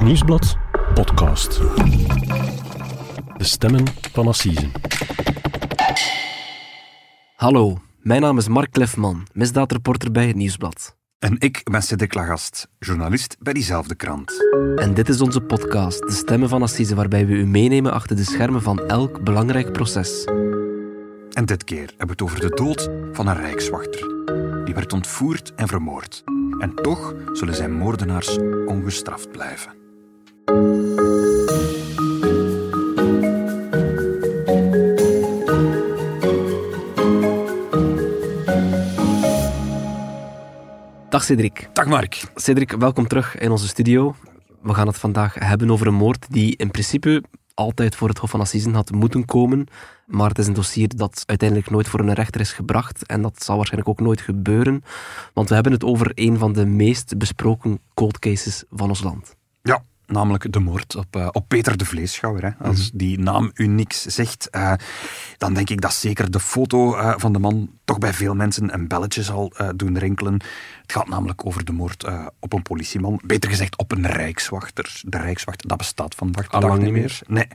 Het Nieuwsblad podcast. De stemmen van Assisen. Hallo, mijn naam is Mark Klefman, misdaadreporter bij Het Nieuwsblad. En ik ben Cedric Lagast, journalist bij diezelfde krant. En dit is onze podcast, De Stemmen van Assise, waarbij we u meenemen achter de schermen van elk belangrijk proces. En dit keer hebben we het over de dood van een rijkswachter. Die werd ontvoerd en vermoord. En toch zullen zijn moordenaars ongestraft blijven. Dag Cedric. Dag Mark. Cedric, welkom terug in onze studio. We gaan het vandaag hebben over een moord die in principe altijd voor het Hof van Assisen had moeten komen. Maar het is een dossier dat uiteindelijk nooit voor een rechter is gebracht. En dat zal waarschijnlijk ook nooit gebeuren. Want we hebben het over een van de meest besproken cold cases van ons land. Ja, namelijk de moord op, uh, op Peter de Vleeschouwer. Hè. Als -hmm. die naam u niks zegt, uh, dan denk ik dat zeker de foto uh, van de man toch bij veel mensen een belletje zal doen rinkelen. Het gaat namelijk over de moord op een politieman. Beter gezegd op een rijkswachter. De rijkswachter, dat bestaat vandaag de dag niet meer. Nee.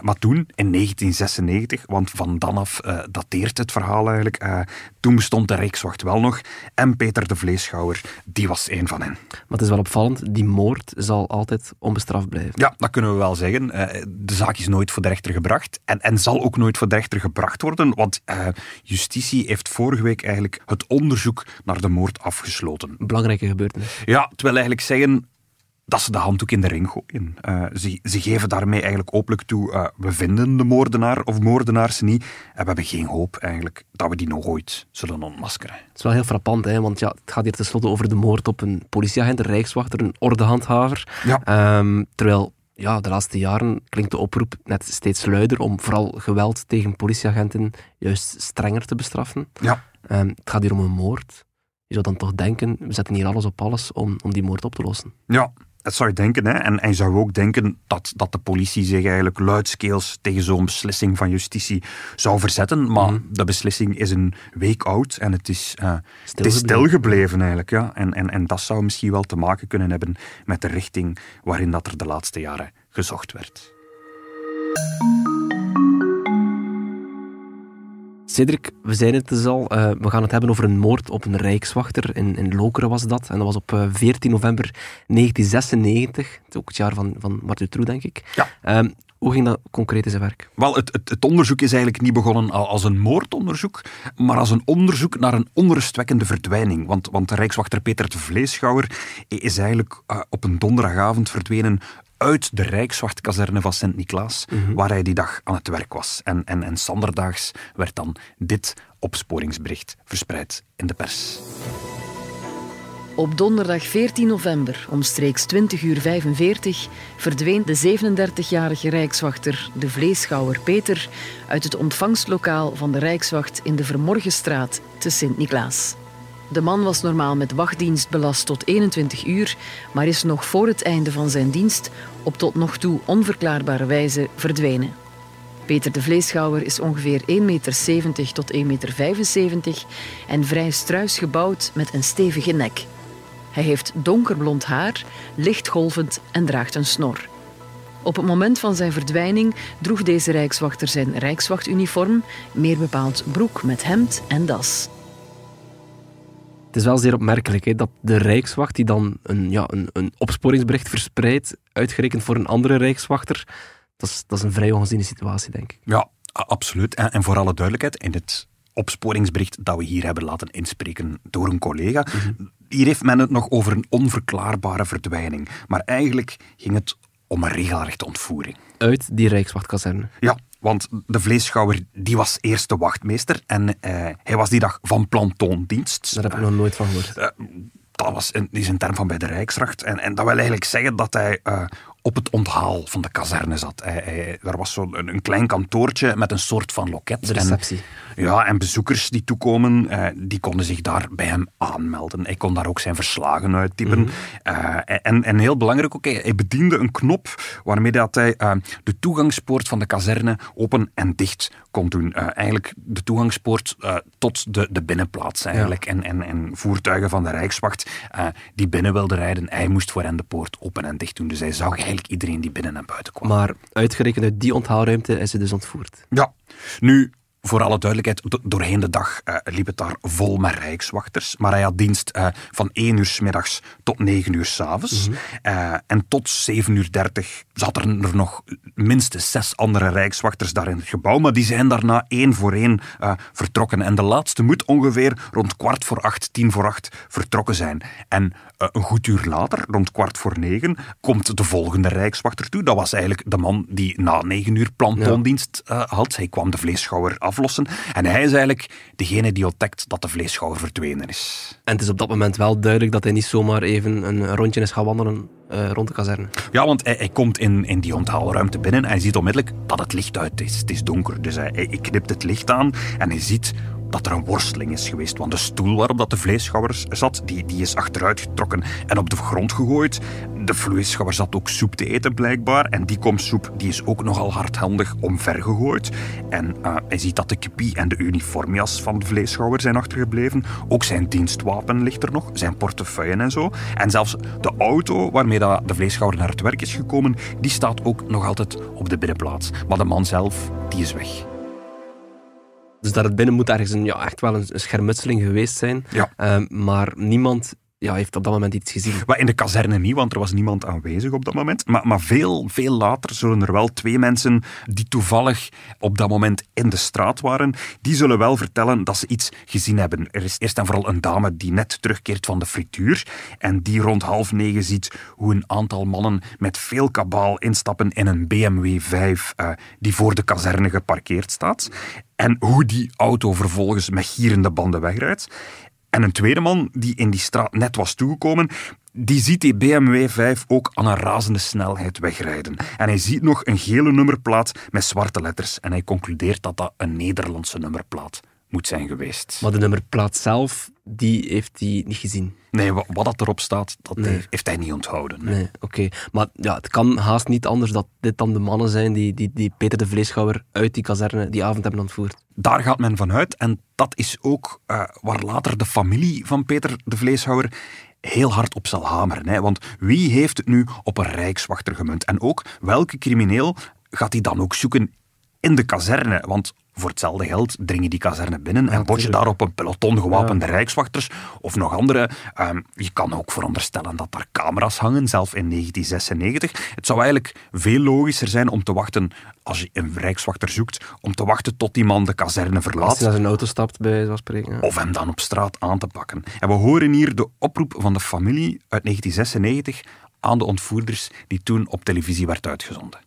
maar toen, in 1996, want van dan af dateert het verhaal eigenlijk, toen bestond de rijkswacht wel nog. En Peter de Vleeschouwer, die was één van hen. Maar het is wel opvallend, die moord zal altijd onbestraft blijven. Ja, dat kunnen we wel zeggen. de zaak is nooit voor de rechter gebracht en, en zal ook nooit voor de rechter gebracht worden, want justitie heeft vorige week eigenlijk het onderzoek naar de moord afgesloten. Belangrijke gebeurtenis. Ja, terwijl eigenlijk zeggen dat ze de handdoek in de ring gooien. Uh, ze, ze, geven daarmee eigenlijk openlijk toe, uh, we vinden de moordenaar of moordenaars niet en we hebben geen hoop eigenlijk dat we die nog ooit zullen ontmaskeren. Het is wel heel frappant, hè, want ja, het gaat hier tenslotte over de moord op een politieagent, een rijkswachter, een ordehandhaver. Ja. Um, terwijl ja, de laatste jaren klinkt de oproep net steeds luider om vooral geweld tegen politieagenten juist strenger te bestraffen. Ja. Um, het gaat hier om een moord. Je zou dan toch denken, we zetten hier alles op alles om, om die moord op te lossen. Ja, dat zou je denken. Hè? En, en je zou ook denken dat, dat de politie zich eigenlijk luidskeels tegen zo'n beslissing van justitie zou verzetten. Maar mm. de beslissing is een week oud en het is, uh, het is stilgebleven eigenlijk. Ja? En, en, en dat zou misschien wel te maken kunnen hebben met de richting waarin dat er de laatste jaren gezocht werd. Cedric, we zeiden het dus al, uh, we gaan het hebben over een moord op een rijkswachter. In, in Lokeren was dat. En dat was op uh, 14 november 1996. Het is ook het jaar van, van Martin True, denk ik. Ja. Um, hoe ging dat concreet in zijn werk? Wel, het, het, het, onderzoek is eigenlijk niet begonnen als een moordonderzoek, maar als een onderzoek naar een onrustwekkende verdwijning. Want, want rijkswachter Peter de Vleeschouwer is eigenlijk uh, op een donderdagavond verdwenen uit de Rijkswachtkazerne van Sint-Niklaas, mm -hmm. waar hij die dag aan het werk was. En, en, en standerdaags werd dan dit opsporingsbericht verspreid in de pers. Op donderdag 14 november, omstreeks 20 uur 45, verdween de 37-jarige rijkswachter, de vleeschouwer Peter, uit het ontvangstlokaal van de Rijkswacht in de Vermorgenstraat te Sint-Niklaas. De man was normaal met wachtdienst belast tot 21 uur, maar is nog voor het einde van zijn dienst op tot nog toe onverklaarbare wijze verdwenen. Peter de Vleeschouwer is ongeveer 1,70 meter tot 1,75 meter en vrij struis gebouwd met een stevige nek. Hij heeft donkerblond haar, licht golvend en draagt een snor. Op het moment van zijn verdwijning droeg deze rijkswachter zijn rijkswachtuniform, meer bepaald broek met hemd en das. Het is wel zeer opmerkelijk hè, dat de Rijkswacht, die dan een, ja, een, een opsporingsbericht verspreidt, uitgerekend voor een andere Rijkswachter, dat is, dat is een vrij ongeziene situatie, denk ik. Ja, absoluut. En, en voor alle duidelijkheid, in het opsporingsbericht dat we hier hebben laten inspreken door een collega, mm -hmm. hier heeft men het nog over een onverklaarbare verdwijning. Maar eigenlijk ging het om een regelrechte ontvoering. Uit die Rijkswachtkazerne? Ja, want de vleeschouwer die was eerste wachtmeester en uh, hij was die dag van plantoondienst. Daar heb ik nog nooit van gehoord. Uh, dat was een, is een term van bij de Rijkswacht. En, en dat wil eigenlijk zeggen dat hij uh, op het onthaal van de kazerne zat. Hij, hij, er was zo'n een, een klein kantoortje met een soort van loket. De receptie. En, ja, en bezoekers die toekomen, eh, die konden zich daar bij hem aanmelden. Hij kon daar ook zijn verslagen uittypen. Mm en, en heel belangrijk ook, hij, bediende een knop waarmee dat hij uh, de toegangspoort van de kazerne open en dicht kon doen. Uh, eigenlijk de toegangspoort tot de, de binnenplaats eigenlijk. En, en, en voertuigen van de Rijkswacht die binnen wilden rijden, hij moest voor hen de poort open en dicht doen. Dus hij zag eigenlijk iedereen die binnen en buiten kwam. Maar uitgerekend uit die onthaalruimte is hij dus ontvoerd. Ja. Nu, voor alle duidelijkheid, doorheen de dag uh, liep het daar vol met rijkswachters. Maar hij had dienst uh, van 1 uur s middags tot 9 uur s avonds. Mm uh, en tot 7 uur 30 zaten er nog minstens zes andere rijkswachters daar in het gebouw. Maar die zijn daarna één voor één vertrokken. En de laatste moet ongeveer rond kwart voor acht, tien voor acht vertrokken zijn. En een goed uur later, rond kwart voor negen, komt de volgende rijkswachter toe. Dat was eigenlijk de man die na 9 uur plantoondienst ja. had. Hij kwam de vleesschouwer aflossen. En hij is eigenlijk degene die ontdekt dat de vleesschouwer verdwenen is. En het is op dat moment wel duidelijk dat hij niet zomaar even een rondje is gaan wandelen uh, rond de kazerne. Ja, want hij, hij, komt in, in die onthaalruimte binnen en hij ziet onmiddellijk dat het licht uit is. Het is donker, dus hij, hij knipt het licht aan en hij ziet dat er een worsteling is geweest. Want de stoel waarop dat de vleeschouwer zat, die, die is achteruit getrokken en op de grond gegooid. De vleeschouwer zat ook soep te eten blijkbaar. En die komsoep die is ook nogal hardhandig omvergegooid. En uh, hij ziet dat de kipie en de uniformjas van de vleeschouwer zijn achtergebleven. Ook zijn dienstwapen ligt er nog, zijn portefeuille en zo. En zelfs de auto waarmee de vleeschouwer naar het werk is gekomen, die staat ook nog altijd op de binnenplaats. Maar de man zelf, die is weg. Dus daar het binnen moet ergens een, ja, echt wel een, schermutseling geweest zijn. Ja. Uh, maar niemand ja, heeft op dat moment iets gezien. Maar in de kazerne niet, want er was niemand aanwezig op dat moment. Maar, maar veel, veel later zullen er wel twee mensen die toevallig op dat moment in de straat waren, die zullen wel vertellen dat ze iets gezien hebben. Er is eerst en vooral een dame die net terugkeert van de frituur en die rond half negen ziet hoe een aantal mannen met veel kabaal instappen in een BMW 5 uh, die voor de kazerne geparkeerd staat. En hoe die auto vervolgens met gierende banden wegrijdt. En een tweede man die in die straat net was toegekomen, die ziet die BMW 5 ook aan een razende snelheid wegrijden. En hij ziet nog een gele nummerplaat met zwarte letters. En hij concludeert dat dat een Nederlandse nummerplaat moet zijn geweest. Maar de nummerplaat zelf, die heeft hij niet gezien. Nee, wat, dat erop staat, dat nee. heeft hij niet onthouden. Nee, nee oké. Maar ja, het kan haast niet anders dat dit dan de mannen zijn die, die, die Peter de Vleeschouwer uit die kazerne die avond hebben ontvoerd. Daar gaat men vanuit. En dat is ook uh, waar later de familie van Peter de Vleeschouwer heel hard op zal hameren. Hè? Want wie heeft het nu op een rijkswachter gemunt? En ook welke crimineel gaat hij dan ook zoeken in de kazerne? Want voor hetzelfde geld dringen die kazerne binnen en bot je daar op een peloton gewapende rijkswachters of nog andere. Um, je kan ook veronderstellen dat daar camera's hangen, zelf in 1996. Het zou eigenlijk veel logischer zijn om te wachten, als je een rijkswachter zoekt, om te wachten tot die man de kazerne verlaat. Als hij naar zijn auto stapt, bij zo'n spreken. Of hem dan op straat aan te pakken. En we horen hier de oproep van de familie uit 1996 aan de ontvoerders die toen op televisie werd uitgezonden.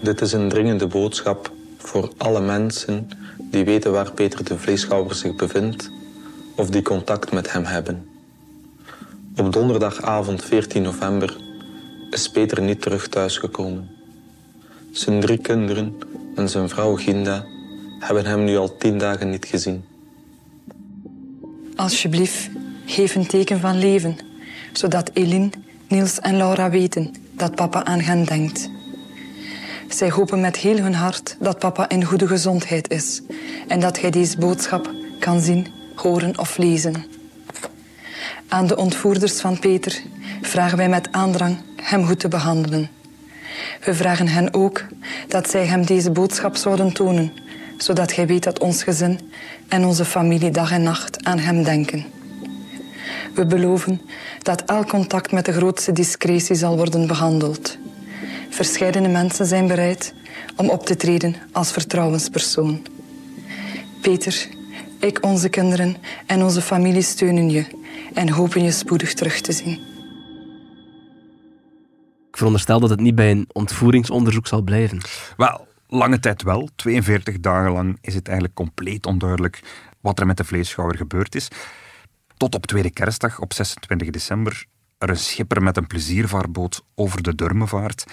Dit is een dringende boodschap voor alle mensen die weten waar Peter de Vleeschouwer zich bevindt of die contact met hem hebben. Op donderdagavond 14 november is Peter niet terug thuisgekomen. Zijn drie kinderen en zijn vrouw Ginda hebben hem nu al tien dagen niet gezien. Alsjeblieft, geef een teken van leven, zodat Eline, Niels en Laura weten dat papa aan hen denkt. Zij hopen met heel hun hart dat papa in goede gezondheid is en dat hij deze boodschap kan zien, horen of lezen. Aan de ontvoerders van Peter vragen wij met aandrang hem goed te behandelen. We vragen hen ook dat zij hem deze boodschap zouden tonen, zodat hij weet dat ons gezin en onze familie dag en nacht aan hem denken. We beloven dat elk contact met de grootste discretie zal worden behandeld. Verscheidene mensen zijn bereid om op te treden als vertrouwenspersoon. Peter, ik, onze kinderen en onze familie steunen je en hopen je spoedig terug te zien. Ik veronderstel dat het niet bij een ontvoeringsonderzoek zal blijven. Wel, lange tijd wel. 42 dagen lang is het eigenlijk compleet onduidelijk wat er met de vleesschouwer gebeurd is. Tot op tweede kerstdag, op 26 december, er een schipper met een pleziervaarboot over de Durme vaart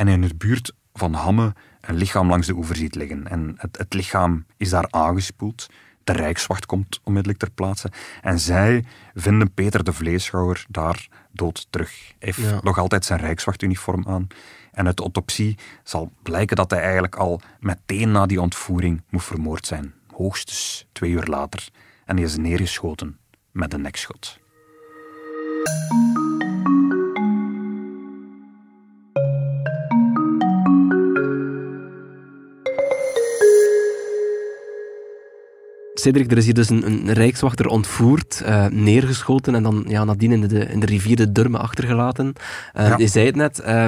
en in de buurt van Hamme een lichaam langs de oever ziet liggen. En het, het lichaam is daar aangespoeld. De Rijkswacht komt onmiddellijk ter plaatse. En zij vinden Peter de Vleeschouwer daar dood terug. Hij heeft Ja. nog altijd zijn Rijkswachtuniform aan. En uit de autopsie zal blijken dat hij eigenlijk al meteen na die ontvoering moet vermoord zijn. Hoogstens twee uur later. En hij is neergeschoten met een nekschot. Cedric, er is hier dus een, een rijkswachter ontvoerd, eh, neergeschoten en dan ja, nadien in de, in de rivier de Durme achtergelaten. Ja. Je zei het net, eh,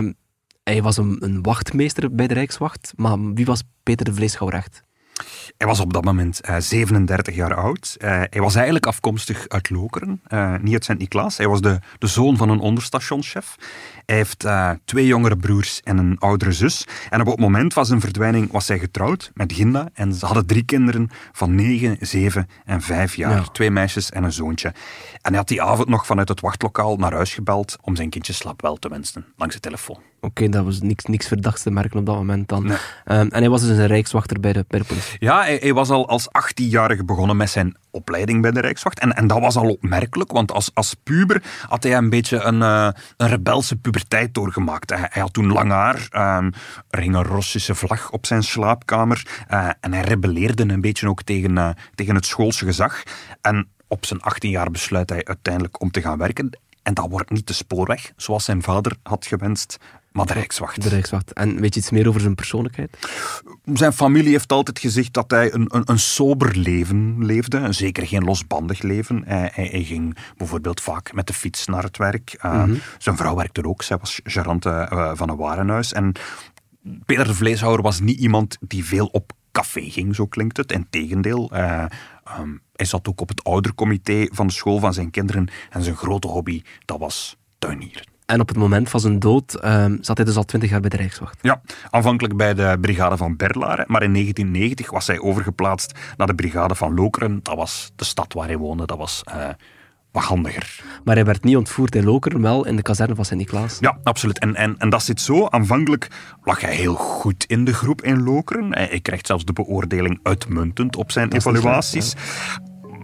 hij was een, een wachtmeester bij de Rijkswacht, maar wie was Peter de Vleeschouwer echt? Hij was op dat moment eh, 37 jaar oud. Eh, hij was eigenlijk afkomstig uit Lokeren, eh, niet uit Sint-Niklaas. Hij was de, de zoon van een onderstationschef. Hij heeft eh, twee jongere broers en een oudere zus. En op het moment van zijn verdwijning was hij getrouwd met Ginda. En ze hadden drie kinderen van 9, 7 en 5 jaar. Ja. Twee meisjes en een zoontje. En hij had die avond nog vanuit het wachtlokaal naar huis gebeld om zijn kindje slaapwel te wensen, langs de telefoon. Oké, dat was niks, niks verdachts te merken op dat moment dan. Nee. Eh, en hij was dus een rijkswachter bij de, bij de politie. Ja, hij, was al als 18-jarige begonnen met zijn opleiding bij de Rijkswacht. En, en dat was al opmerkelijk, want als, als puber had hij een beetje een, eh, een rebelse puberteit doorgemaakt. Hij, hij had toen lang haar, ehm, er hing een Russische vlag op zijn slaapkamer eh, en hij rebelleerde een beetje ook tegen, eh, tegen het schoolse gezag. En op zijn 18 jaar besluit hij uiteindelijk om te gaan werken. En dat wordt niet de spoorweg, zoals zijn vader had gewenst, maar de Rijkswacht. De Rijkswacht. En weet je iets meer over zijn persoonlijkheid? Zijn familie heeft altijd gezegd dat hij een, een, een sober leven leefde. Zeker geen losbandig leven. Hij, hij, hij ging bijvoorbeeld vaak met de fiets naar het werk. Uh, Zijn vrouw werkte er ook. Zij was gerante uh, van een warenhuis. En Peter de Vleeshouwer was niet iemand die veel op café ging, zo klinkt het. Integendeel. Uh, um, hij zat ook op het oudercomité van de school van zijn kinderen. En zijn grote hobby, dat was tuinieren. En op het moment van zijn dood um, zat hij dus al twintig jaar bij de Rijkswacht. Ja, aanvankelijk bij de brigade van Berlaren, maar in 1990 was hij overgeplaatst naar de brigade van Lokeren. Dat was de stad waar hij woonde, dat was uh, wat handiger. Maar hij werd niet ontvoerd in Lokeren, wel in de kazerne van Sint-Niklaas. Ja, absoluut. En, en, en dat zit zo. Aanvankelijk lag hij heel goed in de groep in Lokeren. Hij, hij krijgt zelfs de beoordeling uitmuntend op zijn evaluaties.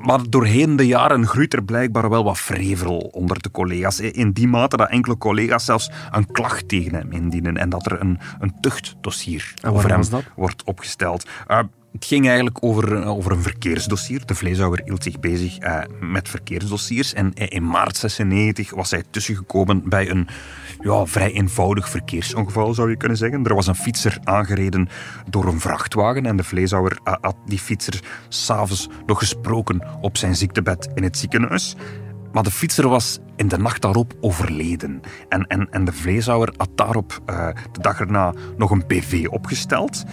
Maar doorheen de jaren groeit er blijkbaar wel wat vrevel onder de collega's. In die mate dat enkele collega's zelfs een klacht tegen hem indienen. En dat er een, een tuchtdossier over hem wordt opgesteld. Uh, het ging eigenlijk over, over een verkeersdossier. De vleeshouwer hield zich bezig uh, met verkeersdossiers. En in maart 96 was hij tussengekomen bij een ja, vrij eenvoudig verkeersongeval, zou je kunnen zeggen. Er was een fietser aangereden door een vrachtwagen. En de vleeshouwer uh, had die fietser s'avonds nog gesproken op zijn ziektebed in het ziekenhuis. Maar de fietser was in de nacht daarop overleden. En, en, en de vleeshouwer had daarop uh, de dag erna nog een PV opgesteld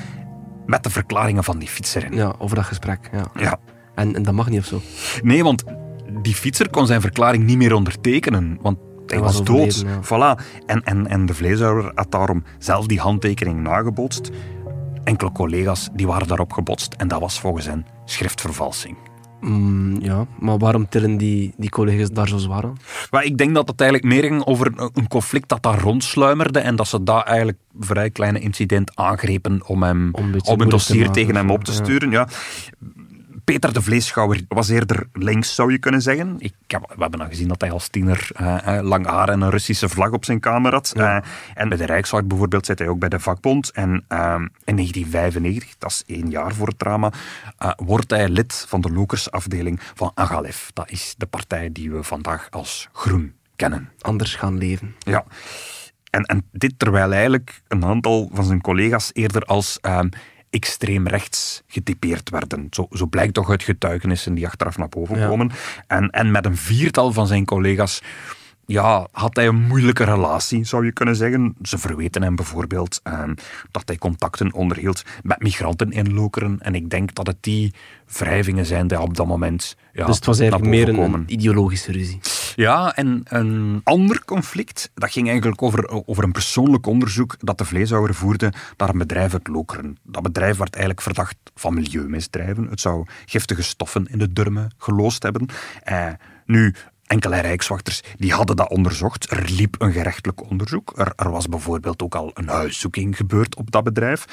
met de verklaringen van die fietser. Ja, over dat gesprek. Ja. ja. En, en dat mag niet of zo? Nee, want die fietser kon zijn verklaring niet meer ondertekenen. Want hij, was, was dood. Ja. Voilà. En, en, en de vleeshouwer had daarom zelf die handtekening nagebotst. Enkele collega's die waren daarop gebotst. En dat was volgens hen schriftvervalsing. Mm, ja, maar waarom tillen die, die collega's daar zo zwaar aan? Maar ik denk dat het eigenlijk meer ging over een conflict dat daar rondsluimerde en dat ze daar eigenlijk vrij kleine incident aangrepen om hem om een dossier tegen hem op te sturen. Ja. Peter de Vleeschouwer was eerder links, zou je kunnen zeggen. Ik heb, we hebben al gezien dat hij als tiener uh, lang haar en een Russische vlag op zijn kamer had. Ja. Uh, en bij de Rijkswacht bijvoorbeeld zit hij ook bij de vakbond. En uh, in 1995, dat is één jaar voor het drama, uh, wordt hij lid van de lokersafdeling van Agalef. Dat is de partij die we vandaag als groen kennen. Anders gaan leven. Ja. En, en dit terwijl eigenlijk een aantal van zijn collega's eerder als um, extreem rechts getypeerd werden. Zo, zo, blijkt toch uit getuigenissen die achteraf naar boven ja. komen. En, en met een viertal van zijn collega's ja, had hij een moeilijke relatie, zou je kunnen zeggen. Ze verweten hem bijvoorbeeld uh, dat hij contacten onderhield met migranten in Lokeren. En ik denk dat het die wrijvingen zijn die op dat moment ja, Dus het was eigenlijk meer een, een, ideologische ruzie. Ja, en een ander conflict, dat ging eigenlijk over, over een persoonlijk onderzoek dat de vleeshouwer voerde naar een bedrijf uit Lokeren. Dat bedrijf werd eigenlijk verdacht van milieumisdrijven. Het zou giftige stoffen in de durmen geloosd hebben. Uh, nu, Enkele rijkswachters die hadden dat onderzocht. Er liep een gerechtelijk onderzoek. Er, er was bijvoorbeeld ook al een huiszoeking gebeurd op dat bedrijf.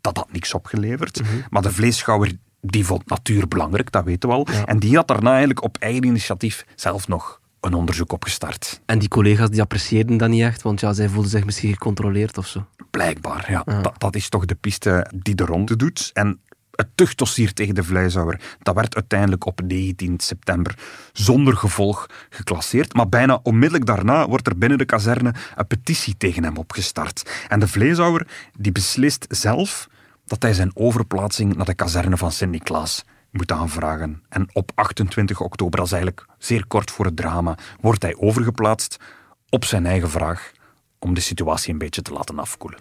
Dat had niks opgeleverd. Mhm. Maar de vleeschouwer die vond natuur belangrijk, dat weten we al. En die had daarna eigenlijk op eigen initiatief zelf nog een onderzoek opgestart. En die collega's die apprecieerden dat niet echt, want ja, zij voelden zich misschien gecontroleerd of zo. Blijkbaar, ja. Dat, dat is toch de piste die de ronde doet. En het tuchtdossier tegen de vleeshouwer, dat werd uiteindelijk op 19 september zonder gevolg geclasseerd. Maar bijna onmiddellijk daarna wordt er binnen de kazerne een petitie tegen hem opgestart. En de vleeshouwer die beslist zelf dat hij zijn overplaatsing naar de kazerne van Sint-Niklaas moet aanvragen. En op 28 oktober, dat is eigenlijk zeer kort voor het drama, wordt hij overgeplaatst op zijn eigen vraag om de situatie een beetje te laten afkoelen.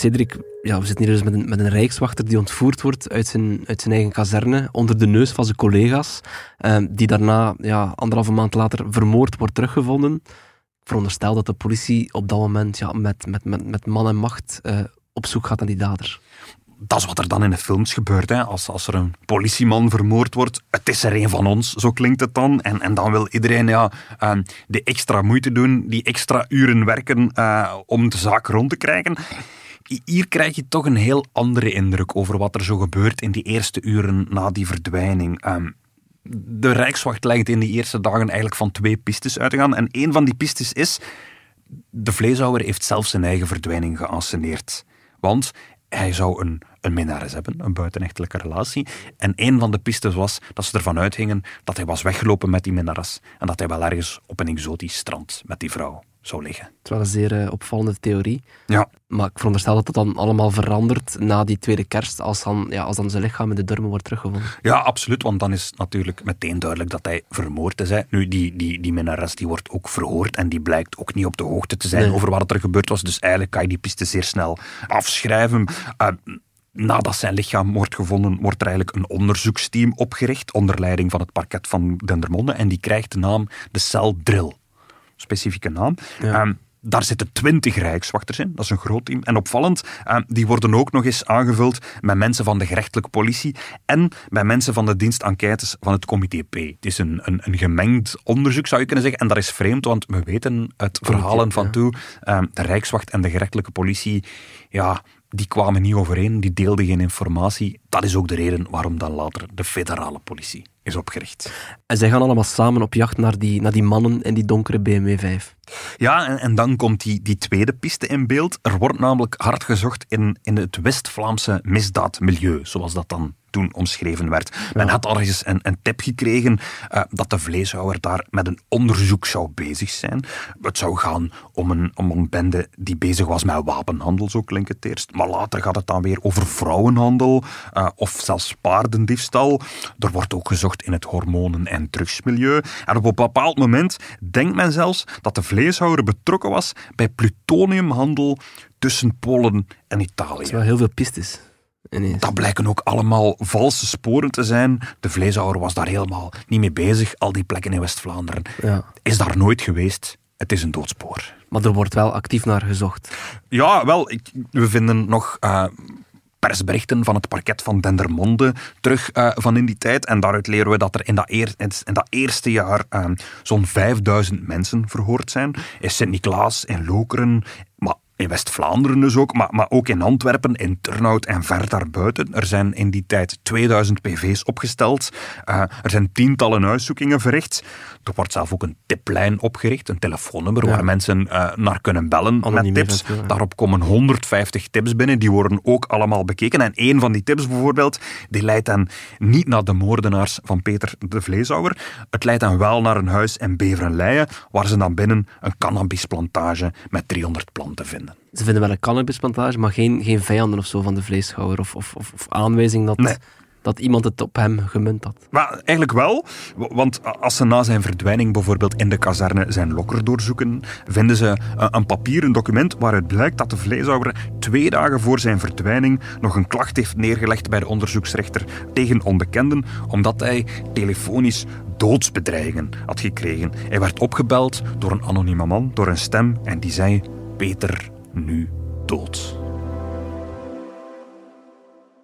Cedric, ja, we zitten hier dus met een, met een rijkswachter die ontvoerd wordt uit zijn, uit zijn eigen kazerne, onder de neus van zijn collega's, eh, die daarna, ja, anderhalve maand later, vermoord wordt teruggevonden. Ik veronderstel dat de politie op dat moment ja, met, met, met, met man en macht eh, op zoek gaat naar die dader. dat is wat er dan in de films gebeurt. Hè. Als, als er een politieman vermoord wordt, het is er een van ons, zo klinkt het dan. En, en dan wil iedereen ja, uh, de extra moeite doen, die extra uren werken uh, om de zaak rond te krijgen. Hier krijg je toch een heel andere indruk over wat er zo gebeurt in die eerste uren na die verdwijning. Um, de Rijkswacht lijkt in die eerste dagen eigenlijk van twee pistes uit te gaan. En een van die pistes is, de vleeshouwer heeft zelf zijn eigen verdwijning geanceneerd. Want hij zou een, een minnares hebben, een buitenechtelijke relatie. En een van de pistes was dat ze ervan uitgingen dat hij was weggelopen met die minnares. En dat hij wel ergens op een exotisch strand met die vrouw zou liggen. Het is wel een zeer uh, opvallende theorie. Ja. Maar ik veronderstel dat het dan allemaal verandert na die tweede kerst, als dan, ja, als dan zijn lichaam in de Durmen wordt teruggevonden. Ja, absoluut, want dan is natuurlijk meteen duidelijk dat hij vermoord is. Hè. Nu, die, die, die minnares die wordt ook verhoord en die blijkt ook niet op de hoogte te zijn nee. over wat er gebeurd was. Dus eigenlijk kan je die piste zeer snel afschrijven. Uh, Nadat zijn lichaam wordt gevonden, wordt er eigenlijk een onderzoeksteam opgericht onder leiding van het parket van Dendermonde en die krijgt de naam de cel Drill specifieke naam. Ja. Um, daar zitten twintig rijkswachters in, dat is een groot team. En opvallend, um, die worden ook nog eens aangevuld met mensen van de gerechtelijke politie en met mensen van de dienst enquêtes van het comité P. Het is een, een, een, gemengd onderzoek, zou je kunnen zeggen. En dat is vreemd, want we weten uit verhalen van toe, um, de rijkswacht en de gerechtelijke politie, ja, die kwamen niet overeen, die deelden geen informatie. Dat is ook de reden waarom dan later de federale politie is opgericht. En zij gaan allemaal samen op jacht naar die, naar die mannen in die donkere BMW 5. Ja, en, en dan komt die, die tweede piste in beeld. Er wordt namelijk hard gezocht in, in het West-Vlaamse misdaadmilieu, zoals dat dan toen omschreven werd. Men had al eens een, een tip gekregen uh, dat de vleeshouwer daar met een onderzoek zou bezig zijn. Het zou gaan om een, om een bende die bezig was met wapenhandel, zo klinkt het eerst. Maar later gaat het dan weer over vrouwenhandel uh, of zelfs paardendiefstal. Er wordt ook gezocht in het hormonen- en drugsmilieu. En op een bepaald moment denkt men zelfs dat de vleeshouwer betrokken was bij plutoniumhandel tussen Polen en Italië. Dat is wel heel veel pistes. Ineens. Dat blijken ook allemaal valse sporen te zijn. De vleeshouwer was daar helemaal niet mee bezig. Al die plekken in West-Vlaanderen. Ja. Is daar nooit geweest. Het is een doodspoor. Maar er wordt wel actief naar gezocht. Ja, wel. Ik, we vinden nog... Uh, persberichten van het parket van Dendermonde terug uh, van in die tijd. En daaruit leren we dat er in dat, eer, in dat eerste jaar uh, zo'n 5000 mensen verhoord zijn. In Sint-Niklaas, in Lokeren, maar in West-Vlaanderen dus ook, maar, maar ook in Antwerpen, in Turnhout en ver daarbuiten. Er zijn in die tijd 2000 PV's opgesteld. Uh, er zijn tientallen huiszoekingen verricht. Er wordt zelf ook een tiplijn opgericht, een telefoonnummer ja. waar mensen uh, naar kunnen bellen Anoniem met tips. Daarop komen 150 tips binnen, die worden ook allemaal bekeken. En een van die tips bijvoorbeeld, die leidt dan niet naar de moordenaars van Peter de Vleeshouwer. Het leidt dan wel naar een huis in Beverenleien, waar ze dan binnen een cannabisplantage met 300 planten vinden. Ze vinden wel een cannabisplantage, maar geen, geen vijanden of zo van de vleeshouwer. Of, of, of, of aanwijzing dat, nee. dat iemand het op hem gemunt had. Maar eigenlijk wel, want als ze na zijn verdwijning bijvoorbeeld in de kazerne zijn lokker doorzoeken, vinden ze een papieren document waaruit blijkt dat de vleeshouwer twee dagen voor zijn verdwijning nog een klacht heeft neergelegd bij de onderzoeksrechter tegen onbekenden, omdat hij telefonisch doodsbedreigingen had gekregen. Hij werd opgebeld door een anonieme man, door een stem, en die zei... Peter, nu dood.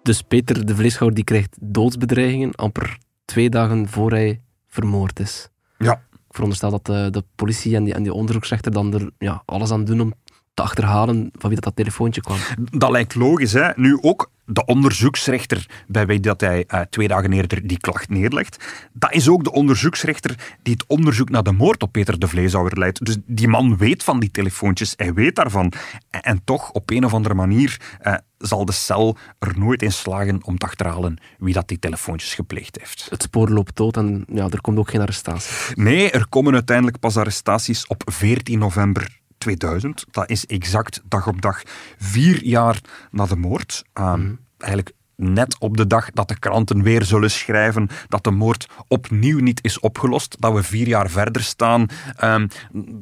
Dus Peter de Vleeschouwer die krijgt doodsbedreigingen amper twee dagen voor hij vermoord is. Ja, Ik veronderstel dat de, de politie en die, en die onderzoeksrechter dan er ja, alles aan doen om te achterhalen van wie dat, dat telefoontje kwam. dat lijkt logisch. Hè? Nu ook de onderzoeksrechter bij wie dat hij eh, twee dagen eerder die klacht neerlegt. Dat is ook de onderzoeksrechter die het onderzoek naar de moord op Peter de Vleeshouwer leidt. Dus die man weet van die telefoontjes, hij weet daarvan. En, en toch, op een of andere manier, eh, zal de cel er nooit in slagen om te achterhalen wie dat die telefoontjes gepleegd heeft. Het spoor loopt dood en ja, er komt ook geen arrestatie. Nee, er komen uiteindelijk pas arrestaties op 14 november 2000. Dat is exact dag op dag vier jaar na de moord. Ehm, Eigenlijk net op de dag dat de kranten weer zullen schrijven dat de moord opnieuw niet is opgelost, dat we vier jaar verder staan, ehm,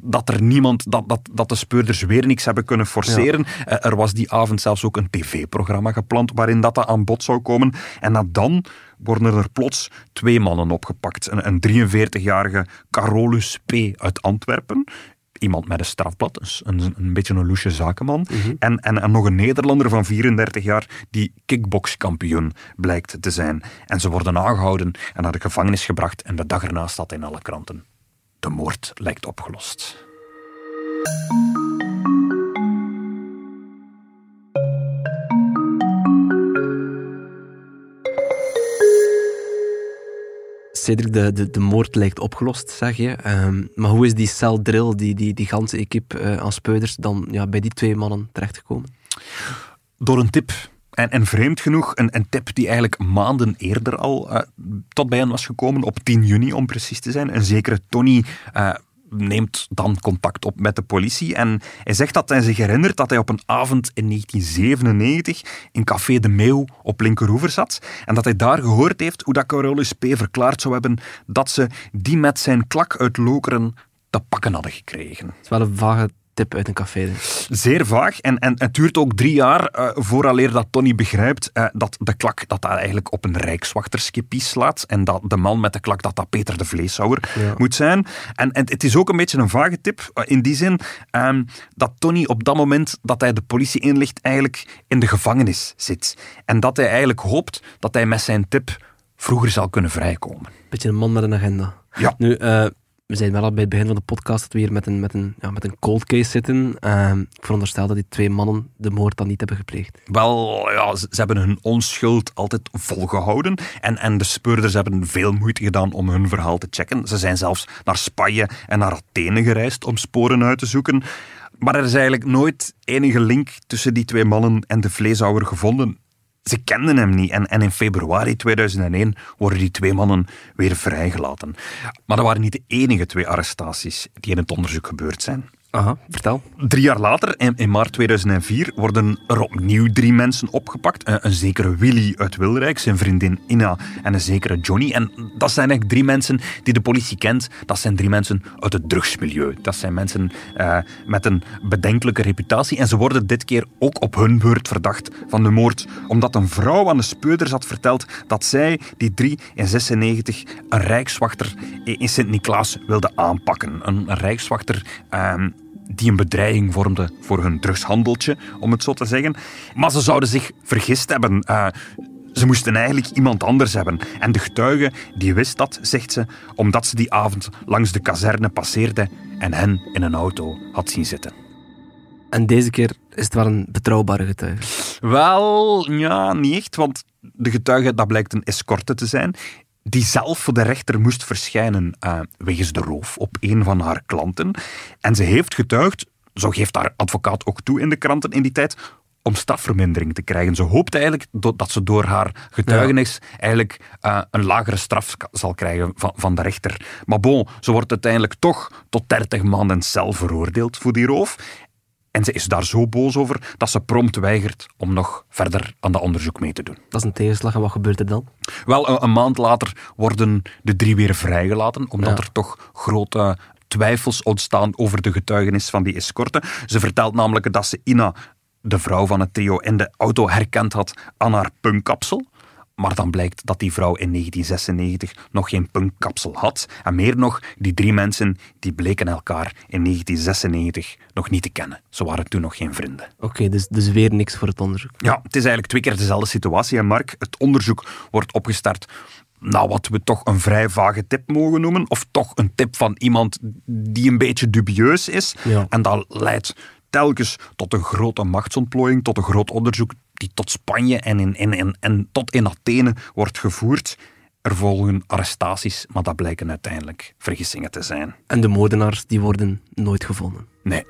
dat er niemand, dat, dat, dat de speurders weer niks hebben kunnen forceren. Eh, er was die avond zelfs ook een tv-programma gepland waarin dat, dat aan bod zou komen. En na dan worden er plots twee mannen opgepakt. Een, een 43-jarige Carolus P. uit Antwerpen, iemand met een strafblad, een, een beetje een loesje zakenman. en, en, en nog een Nederlander van 34 jaar die kickbokskampioen blijkt te zijn. En ze worden aangehouden en naar de gevangenis gebracht en de dag erna staat in alle kranten. De moord lijkt opgelost. Cedric, de, de, de moord lijkt opgelost, zeg je. Ehm, maar hoe is die celdrill, die, die, die ganse equipe eh, aan speuders, dan ja, bij die twee mannen terechtgekomen? Door een tip. En, en vreemd genoeg, een, een tip die eigenlijk maanden eerder al eh, tot bij hen was gekomen, op 10 juni om precies te zijn. Een zekere Tony eh, neemt dan contact op met de politie en hij zegt dat hij zich herinnert dat hij op een avond in 1997 in Café de Meeuw op Linkeroever zat en dat hij daar gehoord heeft hoe dat Carolus P. verklaard zou hebben dat ze die met zijn klak uit Lokeren te pakken hadden gekregen. Het is wel een vage tip uit een café. Zeer vaag. En, en het duurt ook drie jaar eh, vooraleer dat Tony begrijpt eh, dat de klak dat dat eigenlijk op een rijkswachterskipie slaat. En dat de man met de klak dat dat Peter de Vleeshouwer Ja. moet zijn. En, en het is ook een beetje een vage tip. eh, in die zin ehm, dat Tony op dat moment dat hij de politie inlicht eigenlijk in de gevangenis zit. En dat hij eigenlijk hoopt dat hij met zijn tip vroeger zal kunnen vrijkomen. Beetje een man met een agenda. Ja. Nu, eh, we zijn wel al bij het begin van de podcast dat we hier met een, met een, ja, met een cold case zitten. Ehm, ik veronderstel dat die twee mannen de moord dan niet hebben gepleegd. Wel, ja, ze, ze hebben hun onschuld altijd volgehouden. En, en de speurders hebben veel moeite gedaan om hun verhaal te checken. Ze zijn zelfs naar Spanje en naar Athene gereisd om sporen uit te zoeken. Maar er is eigenlijk nooit enige link tussen die twee mannen en de vleeshouwer gevonden. Ze kenden hem niet en, in februari 2001 worden die twee mannen weer vrijgelaten. Maar dat waren niet de enige twee arrestaties die in het onderzoek gebeurd zijn. Vertel. Drie jaar later, in, maart 2004, worden er opnieuw drie mensen opgepakt. Een, een zekere Willy uit Wilrijk, zijn vriendin Ina en een zekere Johnny. En dat zijn eigenlijk drie mensen die de politie kent. Dat zijn drie mensen uit het drugsmilieu. Dat zijn mensen eh, met een bedenkelijke reputatie. En ze worden dit keer ook op hun beurt verdacht van de moord. Omdat een vrouw aan de speurders had verteld dat zij, die drie in 96, een rijkswachter in Sint-Niklaas wilde aanpakken. Een, een rijkswachter... ehm, die een bedreiging vormde voor hun drugshandeltje, om het zo te zeggen. Maar ze zouden zich vergist hebben. Eh, ze moesten eigenlijk iemand anders hebben. En de getuige die wist dat, zegt ze, omdat ze die avond langs de kazerne passeerde en hen in een auto had zien zitten. En deze keer is het wel een betrouwbare getuige. Wel, ja, niet echt, want de getuige, dat blijkt een escorte te zijn, die zelf voor de rechter moest verschijnen eh, wegens de roof op een van haar klanten. En ze heeft getuigd, zo geeft haar advocaat ook toe in de kranten in die tijd, om strafvermindering te krijgen. Ze hoopt eigenlijk dat ze door haar getuigenis eigenlijk eh, een lagere straf zal krijgen van, van de rechter. Maar bon, ze wordt uiteindelijk toch tot 30 maanden cel veroordeeld voor die roof. En ze is daar zo boos over dat ze prompt weigert om nog verder aan dat onderzoek mee te doen. Dat is een tegenslag en wat gebeurt er dan? Wel, een, een maand later worden de drie weer vrijgelaten, omdat Ja. er toch grote twijfels ontstaan over de getuigenis van die escorte. Ze vertelt namelijk dat ze Ina, de vrouw van het trio, in de auto herkend had aan haar punkkapsel. Maar dan blijkt dat die vrouw in 1996 nog geen punkkapsel had. En meer nog, die drie mensen die bleken elkaar in 1996 nog niet te kennen. Ze waren toen nog geen vrienden. Oké, dus, dus weer niks voor het onderzoek. Ja, het is eigenlijk twee keer dezelfde situatie. En Mark, het onderzoek wordt opgestart nou, wat we toch een vrij vage tip mogen noemen. Of toch een tip van iemand die een beetje dubieus is. Ja. En dat leidt telkens tot een grote machtsontplooiing, tot een groot onderzoek die tot Spanje en, in, in, in- en tot in Athene wordt gevoerd. Er volgen arrestaties, maar dat blijken uiteindelijk vergissingen te zijn. En de moordenaars die worden nooit gevonden. Nee.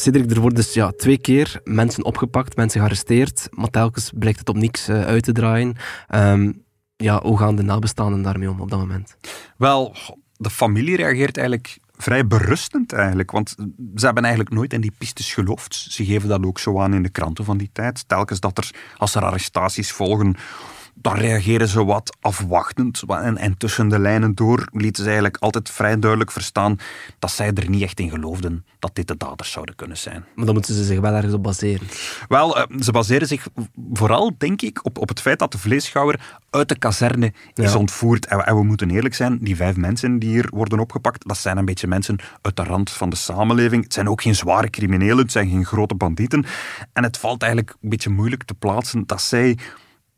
Cedric, er worden dus ja, twee keer mensen opgepakt, mensen gearresteerd, maar telkens blijkt het op niks eh, uit te draaien. Ehm, ja, hoe gaan de nabestaanden daarmee om op dat moment? Wel, de familie reageert eigenlijk vrij berustend eigenlijk, want ze hebben eigenlijk nooit in die pistes geloofd. Ze geven dat ook zo aan in de kranten van die tijd. Telkens dat er, als er arrestaties volgen, dan reageren ze wat afwachtend. En, en tussen de lijnen door lieten ze eigenlijk altijd vrij duidelijk verstaan dat zij er niet echt in geloofden dat dit de daders zouden kunnen zijn. Maar dan moeten ze zich wel ergens op baseren. Wel, eh, ze baseren zich vooral, denk ik, op, op het feit dat de vleeschouwer uit de kazerne is ontvoerd. En, we- en we moeten eerlijk zijn, die vijf mensen die hier worden opgepakt, dat zijn een beetje mensen uit de rand van de samenleving. Het zijn ook geen zware criminelen, het zijn geen grote bandieten. En het valt eigenlijk een beetje moeilijk te plaatsen dat zij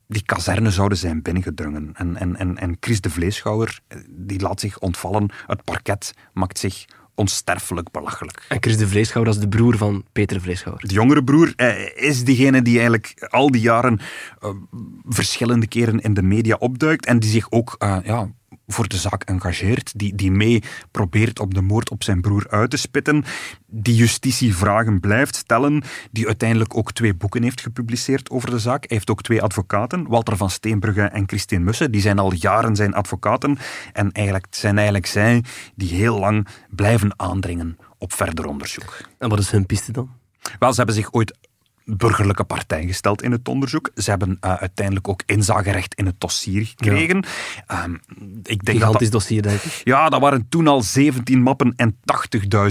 die kazerne zouden zijn binnengedrongen. En, en, en, en Chris de Vleeschouwer, eh, die laat zich ontvallen. Het parket maakt zich onsterfelijk belachelijk. En Chris de Vleeschouwer, dat is de broer van Peter de Vleeschouwer. De jongere broer eh, is diegene die eigenlijk al die jaren eh, verschillende keren in de media opduikt en die zich ook ja, voor de zaak engageert, die, die mee probeert op de moord op zijn broer uit te spitten, die justitievragen blijft stellen, die uiteindelijk ook twee boeken heeft gepubliceerd over de zaak. Hij heeft ook twee advocaten, Walter van Steenbrugge en Christine Mussen, die zijn al jaren zijn advocaten en eigenlijk zijn eigenlijk zij die heel lang blijven aandringen op verder onderzoek. En wat is hun piste dan? Wel, ze hebben zich ooit burgerlijke partij gesteld in het onderzoek. Ze hebben eh, uiteindelijk ook inzagerecht in het dossier gekregen. Ehm, ik denk dat Gigantisch dat, dossier, denk ik. ja, dat waren toen al 17 mappen en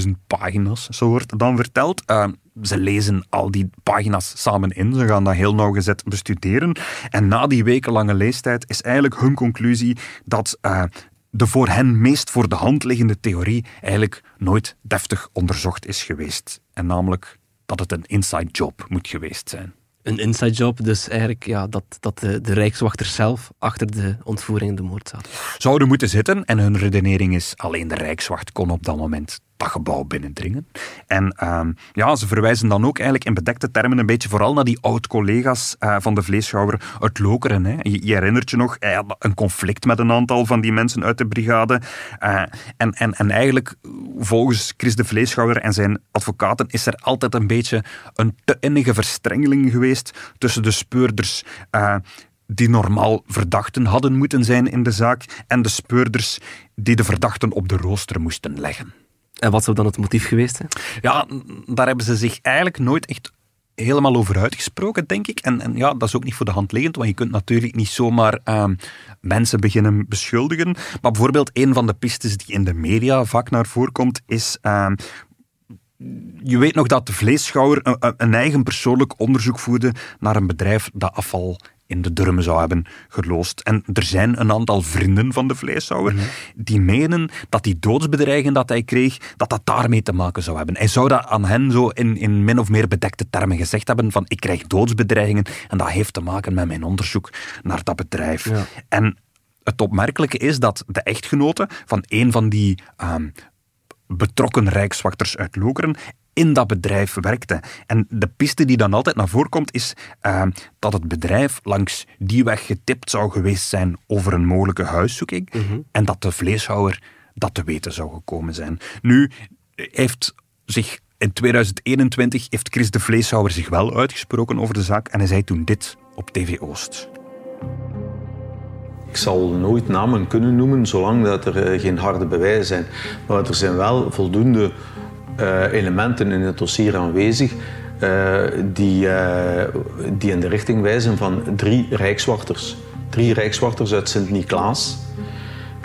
80.000 pagina's, zo wordt dan verteld. Ehm, ze lezen al die pagina's samen in, ze gaan dat heel nauwgezet bestuderen. En na die wekenlange leestijd is eigenlijk hun conclusie dat eh, de voor hen meest voor de hand liggende theorie eigenlijk nooit deftig onderzocht is geweest. En namelijk dat het een inside job moet geweest zijn. Een inside job, dus eigenlijk ja, dat, dat de, de Rijkswachter zelf achter de ontvoering en de moord zat. Zouden moeten zitten en hun redenering is alleen de Rijkswacht kon op dat moment dat gebouw binnendringen. En ehm, ja, ze verwijzen dan ook eigenlijk in bedekte termen een beetje vooral naar die oud-collega's eh, van de vleeschouwer uit Lokeren. Hè. Je, herinnert je nog, hij had een conflict met een aantal van die mensen uit de brigade. Eh, en, en, en eigenlijk, volgens Chris de Vleeschouwer en zijn advocaten, is er altijd een beetje een te innige verstrengeling geweest tussen de speurders eh, die normaal verdachten hadden moeten zijn in de zaak en de speurders die de verdachten op de rooster moesten leggen. En wat zou dan het motief geweest zijn? Ja, daar hebben ze zich eigenlijk nooit echt helemaal over uitgesproken, denk ik. En, en ja, dat is ook niet voor de hand liggend, want je kunt natuurlijk niet zomaar ehm, mensen beginnen beschuldigen. Maar bijvoorbeeld een van de pistes die in de media vaak naar voren komt, is... ehm, je weet nog dat de vleesschouwer een, een- een eigen persoonlijk onderzoek voerde naar een bedrijf dat afval in de durmen zou hebben geloosd. En er zijn een aantal vrienden van de vleesschouwer die menen dat die doodsbedreigingen dat hij kreeg, dat dat daarmee te maken zou hebben. Hij zou dat aan hen zo in, in min of meer bedekte termen gezegd hebben van ik krijg doodsbedreigingen en dat heeft te maken met mijn onderzoek naar dat bedrijf. Ja. En het opmerkelijke is dat de echtgenote van een van die ehm, betrokken rijkswachters uit Lokeren in dat bedrijf werkte. En de piste die dan altijd naar voren komt, is eh, dat het bedrijf langs die weg getipt zou geweest zijn over een mogelijke huiszoeking en dat de vleeshouwer dat te weten zou gekomen zijn. Nu heeft zich in 2021 heeft Chris de Vleeshouwer zich wel uitgesproken over de zaak en hij zei toen dit op TV Oost. Ik zal nooit namen kunnen noemen zolang dat er eh, geen harde bewijzen zijn. Maar er zijn wel voldoende eh, elementen in het dossier aanwezig eh, die, eh, die in de richting wijzen van drie rijkswachters. Drie rijkswachters uit Sint-Niklaas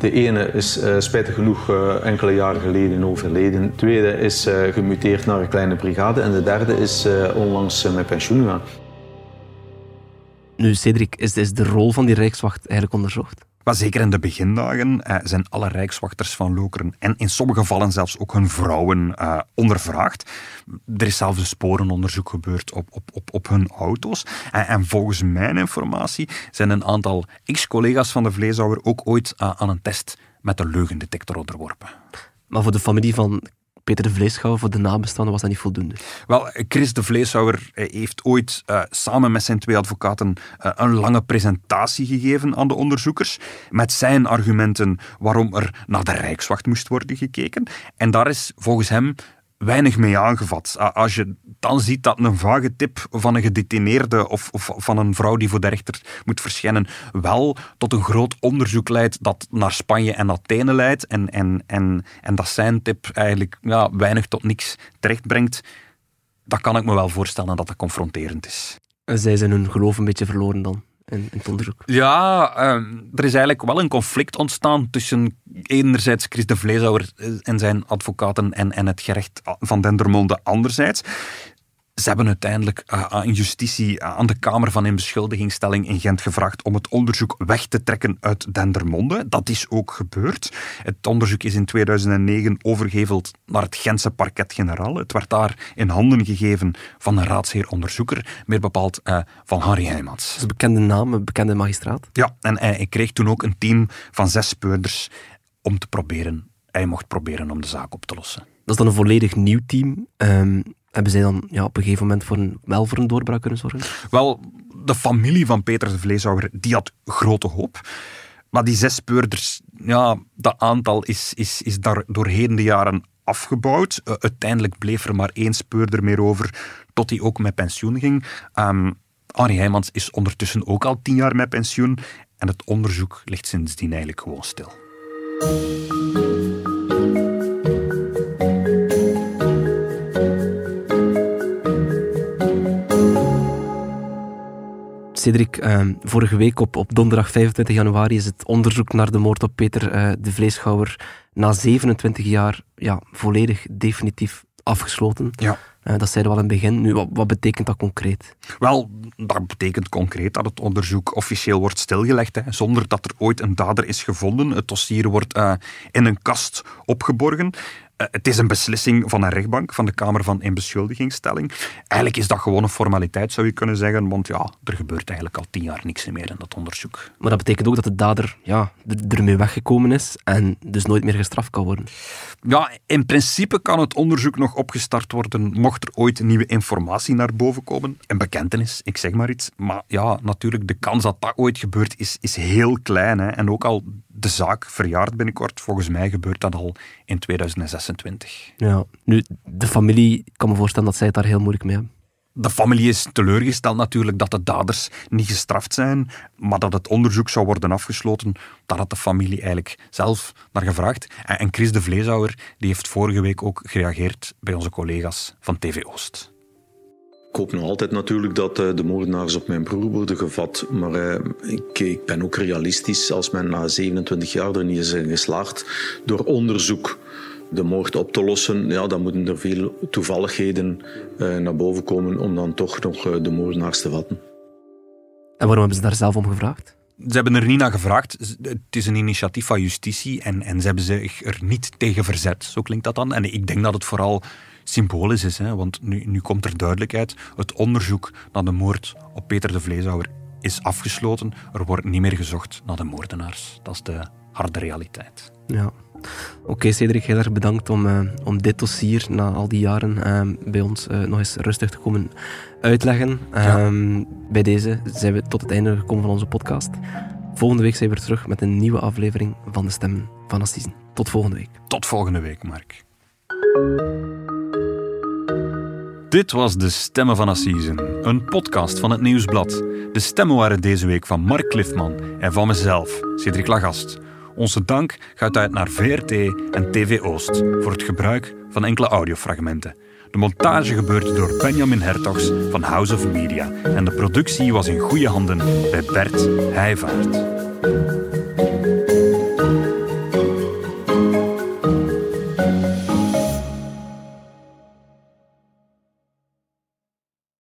De ene is spijtig genoeg enkele jaren geleden overleden. De tweede is gemuteerd naar een kleine brigade. En de derde is onlangs met pensioen gegaan. Nu, Cedric, is, is de rol van die Rijkswacht eigenlijk onderzocht? Maar zeker in de begindagen eh, zijn alle rijkswachters van Lokeren en in sommige gevallen zelfs ook hun vrouwen eh, ondervraagd. Er is zelfs een sporenonderzoek gebeurd op, op, op, op hun auto's. En, en volgens mijn informatie zijn een aantal ex-collega's van de vleeshouwer ook ooit uh, aan een test met de leugendetector onderworpen. Maar voor de familie van Peter de Vleeshouwer voor de nabestaanden was dat niet voldoende. Wel, Chris de Vleeshouwer heeft ooit uh, samen met zijn twee advocaten uh, een lange presentatie gegeven aan de onderzoekers met zijn argumenten waarom er naar de Rijkswacht moest worden gekeken. En daar is volgens hem weinig mee aangevat. Als je dan ziet dat een vage tip van een gedetineerde of, of, van een vrouw die voor de rechter moet verschijnen wel tot een groot onderzoek leidt dat naar Spanje en Athene leidt en, en, en, en dat zijn tip eigenlijk ja, weinig tot niks terechtbrengt, dan kan ik me wel voorstellen dat dat confronterend is. Zij zijn hun geloof een beetje verloren dan? Onderzoek? Ja, ehm, er is eigenlijk wel een conflict ontstaan tussen enerzijds Chris de Vleeshouwer en zijn advocaten en, en het gerecht van Dendermonde anderzijds. Ze hebben uiteindelijk aan justitie, uh, aan de Kamer van Inbeschuldigingstelling in Gent gevraagd om het onderzoek weg te trekken uit Dendermonde. Dat is ook gebeurd. Het onderzoek is in 2009 overgeheveld naar het Gentse parket-generaal. Het werd daar in handen gegeven van een raadsheer-onderzoeker, meer bepaald uh, van Harry Heijmans. Dat is een bekende naam, een bekende magistraat. Ja, en hij kreeg toen ook een team van zes speurders om te proberen, hij mocht proberen om de zaak op te lossen. Dat is dan een volledig nieuw team. Um, hebben zij dan ja, op een gegeven moment voor een, wel voor een doorbraak kunnen zorgen? Wel, de familie van Peter de Vleeshouwer, die had grote hoop. Maar die zes speurders, ja, dat aantal is, is, is daar doorheen de jaren afgebouwd. Uh, uiteindelijk bleef er maar één speurder meer over, tot hij ook met pensioen ging. Um, Arie Heijmans is ondertussen ook al tien jaar met pensioen. En het onderzoek ligt sindsdien eigenlijk gewoon stil. Cedric, uh, vorige week op, op donderdag 25 januari is het onderzoek naar de moord op Peter uh, de Vleeschouwer na 27 jaar ja, volledig definitief afgesloten. Ja. Uh, dat zeiden we al in het begin. Nu, wat, wat, betekent dat concreet? Wel, dat betekent concreet dat het onderzoek officieel wordt stilgelegd, hè, zonder dat er ooit een dader is gevonden. Het dossier wordt uh, in een kast opgeborgen. Uh, het is een beslissing van een rechtbank, van de Kamer van Inbeschuldigingsstelling. Eigenlijk is dat gewoon een formaliteit, zou je kunnen zeggen, want ja, er gebeurt eigenlijk al tien jaar niks meer in dat onderzoek. Maar dat betekent ook dat de dader ja, ermee weggekomen is en dus nooit meer gestraft kan worden? Ja, in principe kan het onderzoek nog opgestart worden, mocht er ooit nieuwe informatie naar boven komen. Een bekentenis, ik zeg maar iets. Maar ja, natuurlijk, de kans dat dat ooit gebeurt is, is heel klein. Hè. En ook al de zaak verjaart binnenkort, volgens mij gebeurt dat al in 2026. Ja, nu, de familie, ik kan me voorstellen dat zij het daar heel moeilijk mee hebben. De familie is teleurgesteld natuurlijk dat de daders niet gestraft zijn, maar dat het onderzoek zou worden afgesloten, daar had de familie eigenlijk zelf naar gevraagd. En Chris de Vleeshouwer die heeft vorige week ook gereageerd bij onze collega's van TV Oost. Ik hoop nog altijd natuurlijk dat uh, de moordenaars op mijn broer worden gevat. Maar uh, ik, ik, ben ook realistisch. Als men na 27 jaar er niet is geslaagd door onderzoek de moord op te lossen, ja, dan moeten er veel toevalligheden naar boven komen om dan toch nog de moordenaars te vatten. En waarom hebben ze daar zelf om gevraagd? Ze hebben er niet naar gevraagd. Het is een initiatief van justitie en, en ze hebben zich er niet tegen verzet. Zo klinkt dat dan. En ik denk dat het vooral symbolisch is. Hè? Want nu, nu komt er duidelijkheid. Het onderzoek naar de moord op Peter de Vleeshouwer is afgesloten. Er wordt niet meer gezocht naar de moordenaars. Dat is de harde realiteit. Ja. Oké, okay, Cedric, heel erg bedankt om, uh, om dit dossier na al die jaren uh, bij ons uh, nog eens rustig te komen uitleggen. Ja. Um, bij deze zijn we tot het einde gekomen van onze podcast. Volgende week zijn we weer terug met een nieuwe aflevering van de Stemmen van Assisen. Tot volgende week. Tot volgende week, Mark. Dit was De Stemmen van Assisen, een podcast van het Nieuwsblad. De stemmen waren deze week van Mark Cliffman en van mezelf, Cedric Lagast. Onze dank gaat uit naar VRT en TV Oost voor het gebruik van enkele audiofragmenten. De montage gebeurde door Benjamin Hertogs van House of Media en de productie was in goede handen bij Bert Heijvaart.